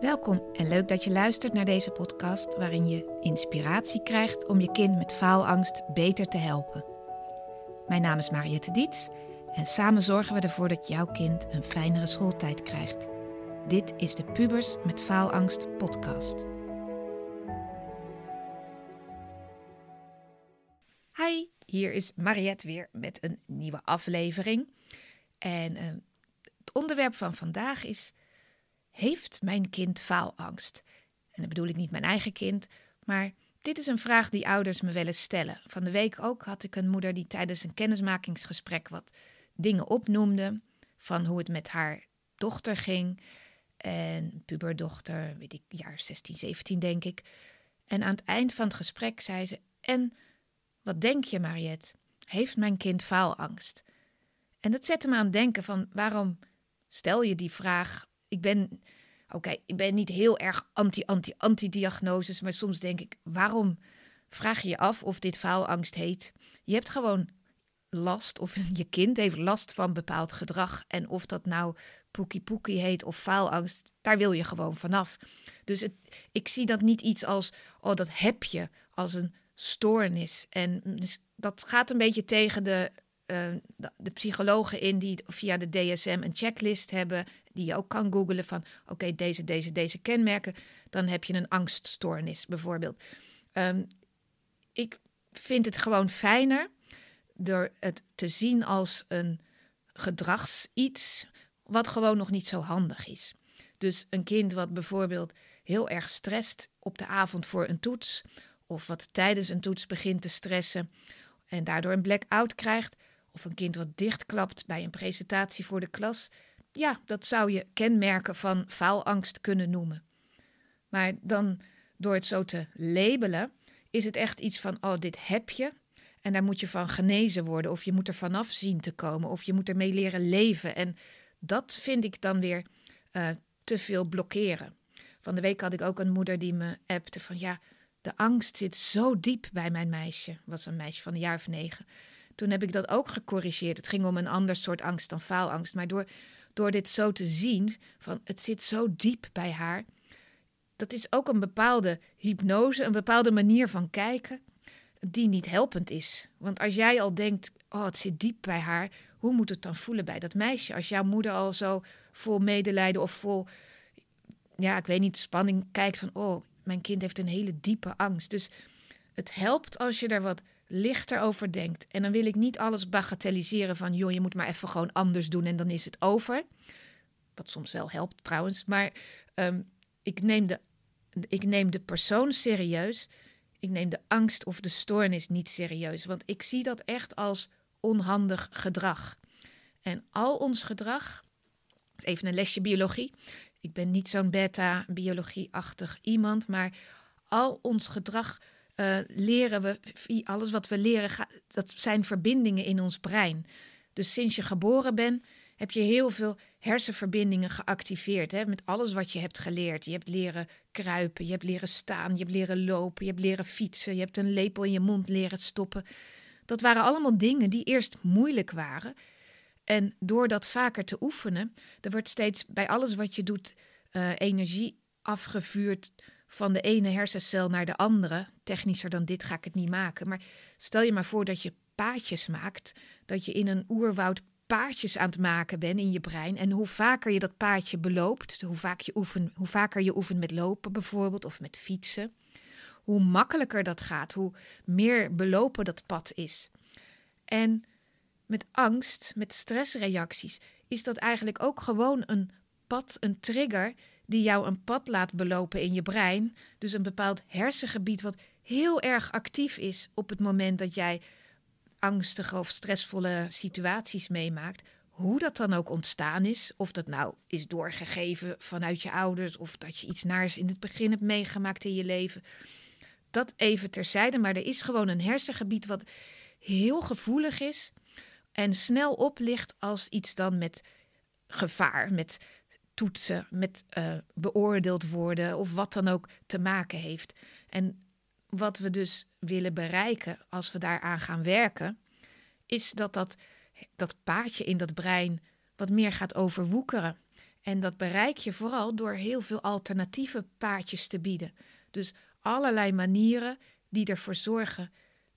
Welkom en leuk dat je luistert naar deze podcast waarin je inspiratie krijgt om je kind met faalangst beter te helpen. Mijn naam is Mariette Diets en samen zorgen we ervoor dat jouw kind een fijnere schooltijd krijgt. Dit is de Pubers met Faalangst podcast. Hi, hier is Mariette weer met een nieuwe aflevering. En uh, het onderwerp van vandaag is heeft mijn kind faalangst? En dan bedoel ik niet mijn eigen kind, maar dit is een vraag die ouders me wel eens stellen. Van de week ook had ik een moeder die tijdens een kennismakingsgesprek wat dingen opnoemde van hoe het met haar dochter ging. En puberdochter, weet ik, jaar 16, 17 denk ik. En aan het eind van het gesprek zei ze: En wat denk je, Mariette? Heeft mijn kind faalangst? En dat zette me aan het denken van waarom stel je die vraag ik ben, oké, ik ben niet heel erg anti-anti-anti-diagnoses, maar soms denk ik, waarom vraag je je af of dit faalangst heet? Je hebt gewoon last, of je kind heeft last van bepaald gedrag. En of dat nou poekie poekie heet of faalangst, daar wil je gewoon vanaf. Dus ik zie dat niet iets als, oh, dat heb je, als een stoornis. En dus dat gaat een beetje tegen de de psychologen in die via de DSM een checklist hebben, die je ook kan googlen van oké, deze, deze, deze kenmerken, dan heb je een angststoornis bijvoorbeeld. Um, ik vind het gewoon fijner door het te zien als een gedragsiets wat gewoon nog niet zo handig is. Dus een kind wat bijvoorbeeld heel erg stresst op de avond voor een toets, of wat tijdens een toets begint te stressen en daardoor een blackout krijgt, of een kind wat dichtklapt bij een presentatie voor de klas, ja, dat zou je kenmerken van faalangst kunnen noemen. Maar dan door het zo te labelen, is het echt iets van: oh, dit heb je. En daar moet je van genezen worden, of je moet er vanaf zien te komen, of je moet ermee leren leven. En dat vind ik dan weer uh, te veel blokkeren. Van de week had ik ook een moeder die me appte van ja, de angst zit zo diep bij mijn meisje. Was een meisje van een jaar of negen. Toen heb ik dat ook gecorrigeerd. Het ging om een ander soort angst dan faalangst. Maar door, door dit zo te zien, van het zit zo diep bij haar. Dat is ook een bepaalde hypnose, een bepaalde manier van kijken, die niet helpend is. Want als jij al denkt, oh het zit diep bij haar, hoe moet het dan voelen bij dat meisje? Als jouw moeder al zo vol medelijden of vol, ja, ik weet niet, spanning kijkt van, oh, mijn kind heeft een hele diepe angst. Dus het helpt als je er wat lichter over denkt. En dan wil ik niet alles bagatelliseren van, joh, je moet maar even gewoon anders doen en dan is het over. Wat soms wel helpt trouwens. Maar um, ik, neem de, ik neem de persoon serieus. Ik neem de angst of de stoornis niet serieus. Want ik zie dat echt als onhandig gedrag. En al ons gedrag, even een lesje biologie. Ik ben niet zo'n beta-biologie-achtig iemand, maar al ons gedrag uh, leren we, alles wat we leren, dat zijn verbindingen in ons brein. Dus sinds je geboren bent, heb je heel veel hersenverbindingen geactiveerd. Hè, met alles wat je hebt geleerd. Je hebt leren kruipen, je hebt leren staan, je hebt leren lopen, je hebt leren fietsen, je hebt een lepel in je mond leren stoppen. Dat waren allemaal dingen die eerst moeilijk waren. En door dat vaker te oefenen, er wordt steeds bij alles wat je doet uh, energie afgevuurd van de ene hersencel naar de andere. Technischer dan dit ga ik het niet maken. Maar stel je maar voor dat je paadjes maakt. Dat je in een oerwoud paadjes aan het maken bent in je brein. En hoe vaker je dat paadje beloopt, hoe, vaak je oefen, hoe vaker je oefent met lopen bijvoorbeeld of met fietsen. Hoe makkelijker dat gaat, hoe meer belopen dat pad is. En met angst, met stressreacties, is dat eigenlijk ook gewoon een pad, een trigger die jou een pad laat belopen in je brein. Dus een bepaald hersengebied wat heel erg actief is op het moment dat jij angstige of stressvolle situaties meemaakt. Hoe dat dan ook ontstaan is, of dat nou is doorgegeven vanuit je ouders, of dat je iets naars in het begin hebt meegemaakt in je leven. Dat even terzijde, maar er is gewoon een hersengebied wat heel gevoelig is en snel oplicht als iets dan met gevaar, met toetsen, met uh, beoordeeld worden of wat dan ook te maken heeft. En wat we dus willen bereiken als we daaraan gaan werken, is dat dat, dat paadje in dat brein wat meer gaat overwoekeren. En dat bereik je vooral door heel veel alternatieve paadjes te bieden. Dus allerlei manieren die ervoor zorgen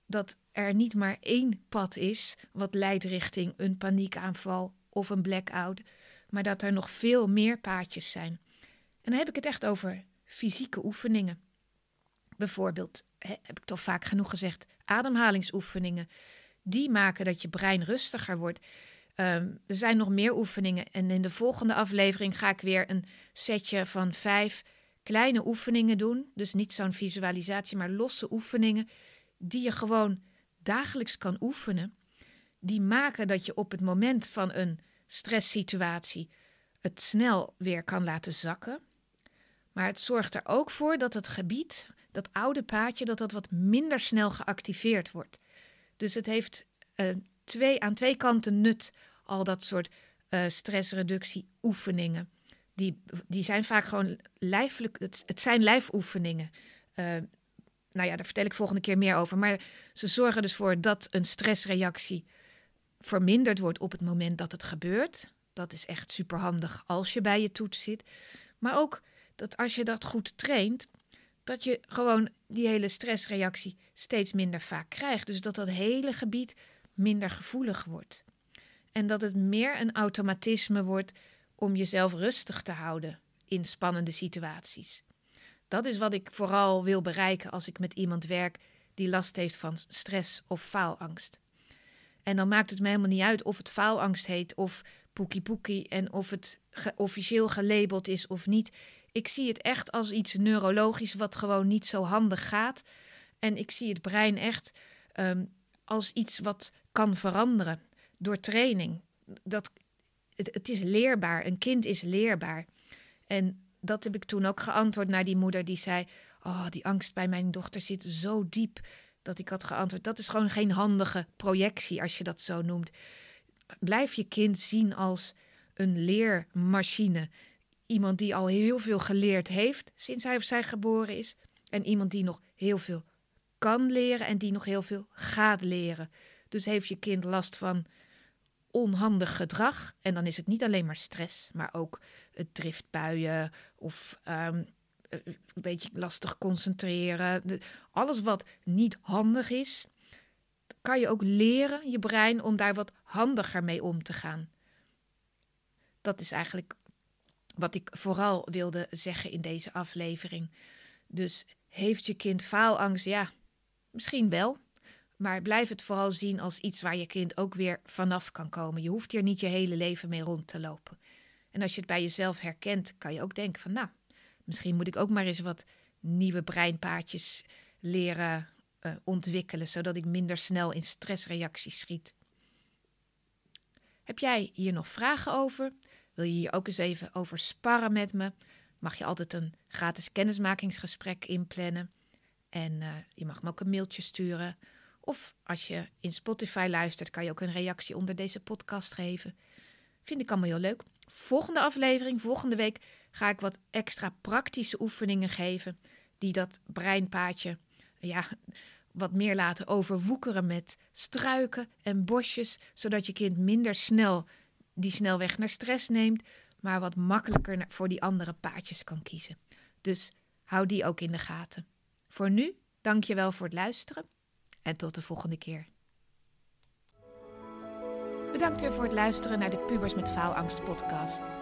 dat er niet maar één pad is wat leidt richting een paniekaanval of een blackout, maar dat er nog veel meer paadjes zijn. En dan heb ik het echt over fysieke oefeningen. Bijvoorbeeld, heb ik toch vaak genoeg gezegd, ademhalingsoefeningen. Die maken dat je brein rustiger wordt. Ehm, er zijn nog meer oefeningen. En in de volgende aflevering ga ik weer een setje van vijf kleine oefeningen doen. Dus niet zo'n visualisatie, maar losse oefeningen. Die je gewoon dagelijks kan oefenen. Die maken dat je op het moment van een stresssituatie het snel weer kan laten zakken. Maar het zorgt er ook voor dat het gebied, dat oude paadje, dat dat wat minder snel geactiveerd wordt. Dus het heeft uh, twee, aan twee kanten nut, al dat soort uh, stressreductie oefeningen. Die, die zijn vaak gewoon lijfelijk, het, het zijn lijfoefeningen. Uh, nou ja, daar vertel ik volgende keer meer over. Maar ze zorgen dus voor dat een stressreactie verminderd wordt op het moment dat het gebeurt. Dat is echt superhandig als je bij je toets zit. Maar ook dat als je dat goed traint, dat je gewoon die hele stressreactie steeds minder vaak krijgt. Dus dat dat hele gebied minder gevoelig wordt. En dat het meer een automatisme wordt om jezelf rustig te houden in spannende situaties. Dat is wat ik vooral wil bereiken als ik met iemand werk die last heeft van stress of faalangst. En dan maakt het me helemaal niet uit of het faalangst heet of poekie poekie en of het officieel gelabeld is of niet. Ik zie het echt als iets neurologisch wat gewoon niet zo handig gaat. En ik zie het brein echt um, als iets wat kan veranderen door training. Dat, het, het is leerbaar. Een kind is leerbaar. En dat heb ik toen ook geantwoord naar die moeder die zei: Oh, die angst bij mijn dochter zit zo diep. Dat ik had geantwoord: Dat is gewoon geen handige projectie, als je dat zo noemt. Blijf je kind zien als een leermachine. Iemand die al heel veel geleerd heeft sinds hij of zij geboren is. En iemand die nog heel veel kan leren en die nog heel veel gaat leren. Dus heeft je kind last van onhandig gedrag. En dan is het niet alleen maar stress, maar ook het driftbuien of um, een beetje lastig concentreren. alles wat niet handig is, kan je ook leren, je brein, om daar wat handiger mee om te gaan. Dat is eigenlijk wat ik vooral wilde zeggen in deze aflevering. Dus heeft je kind faalangst? Ja, misschien wel. Maar blijf het vooral zien als iets waar je kind ook weer vanaf kan komen. Je hoeft hier niet je hele leven mee rond te lopen. En als je het bij jezelf herkent, kan je ook denken van nou, misschien moet ik ook maar eens wat nieuwe breinpaadjes leren uh, ontwikkelen, zodat ik minder snel in stressreacties schiet. Heb jij hier nog vragen over? Wil je hier ook eens even over sparren met me? Mag je altijd een gratis kennismakingsgesprek inplannen. En uh, je mag me ook een mailtje sturen of als je in Spotify luistert, kan je ook een reactie onder deze podcast geven. Vind ik allemaal heel leuk. Volgende aflevering, volgende week, ga ik wat extra praktische oefeningen geven. Die dat breinpaadje ja, wat meer laten overwoekeren met struiken en bosjes. Zodat je kind minder snel die snelweg naar stress neemt. Maar wat makkelijker voor die andere paadjes kan kiezen. Dus hou die ook in de gaten. Voor nu, dank je wel voor het luisteren. En tot de volgende keer. Bedankt weer voor het luisteren naar de Pubers met Faalangst podcast.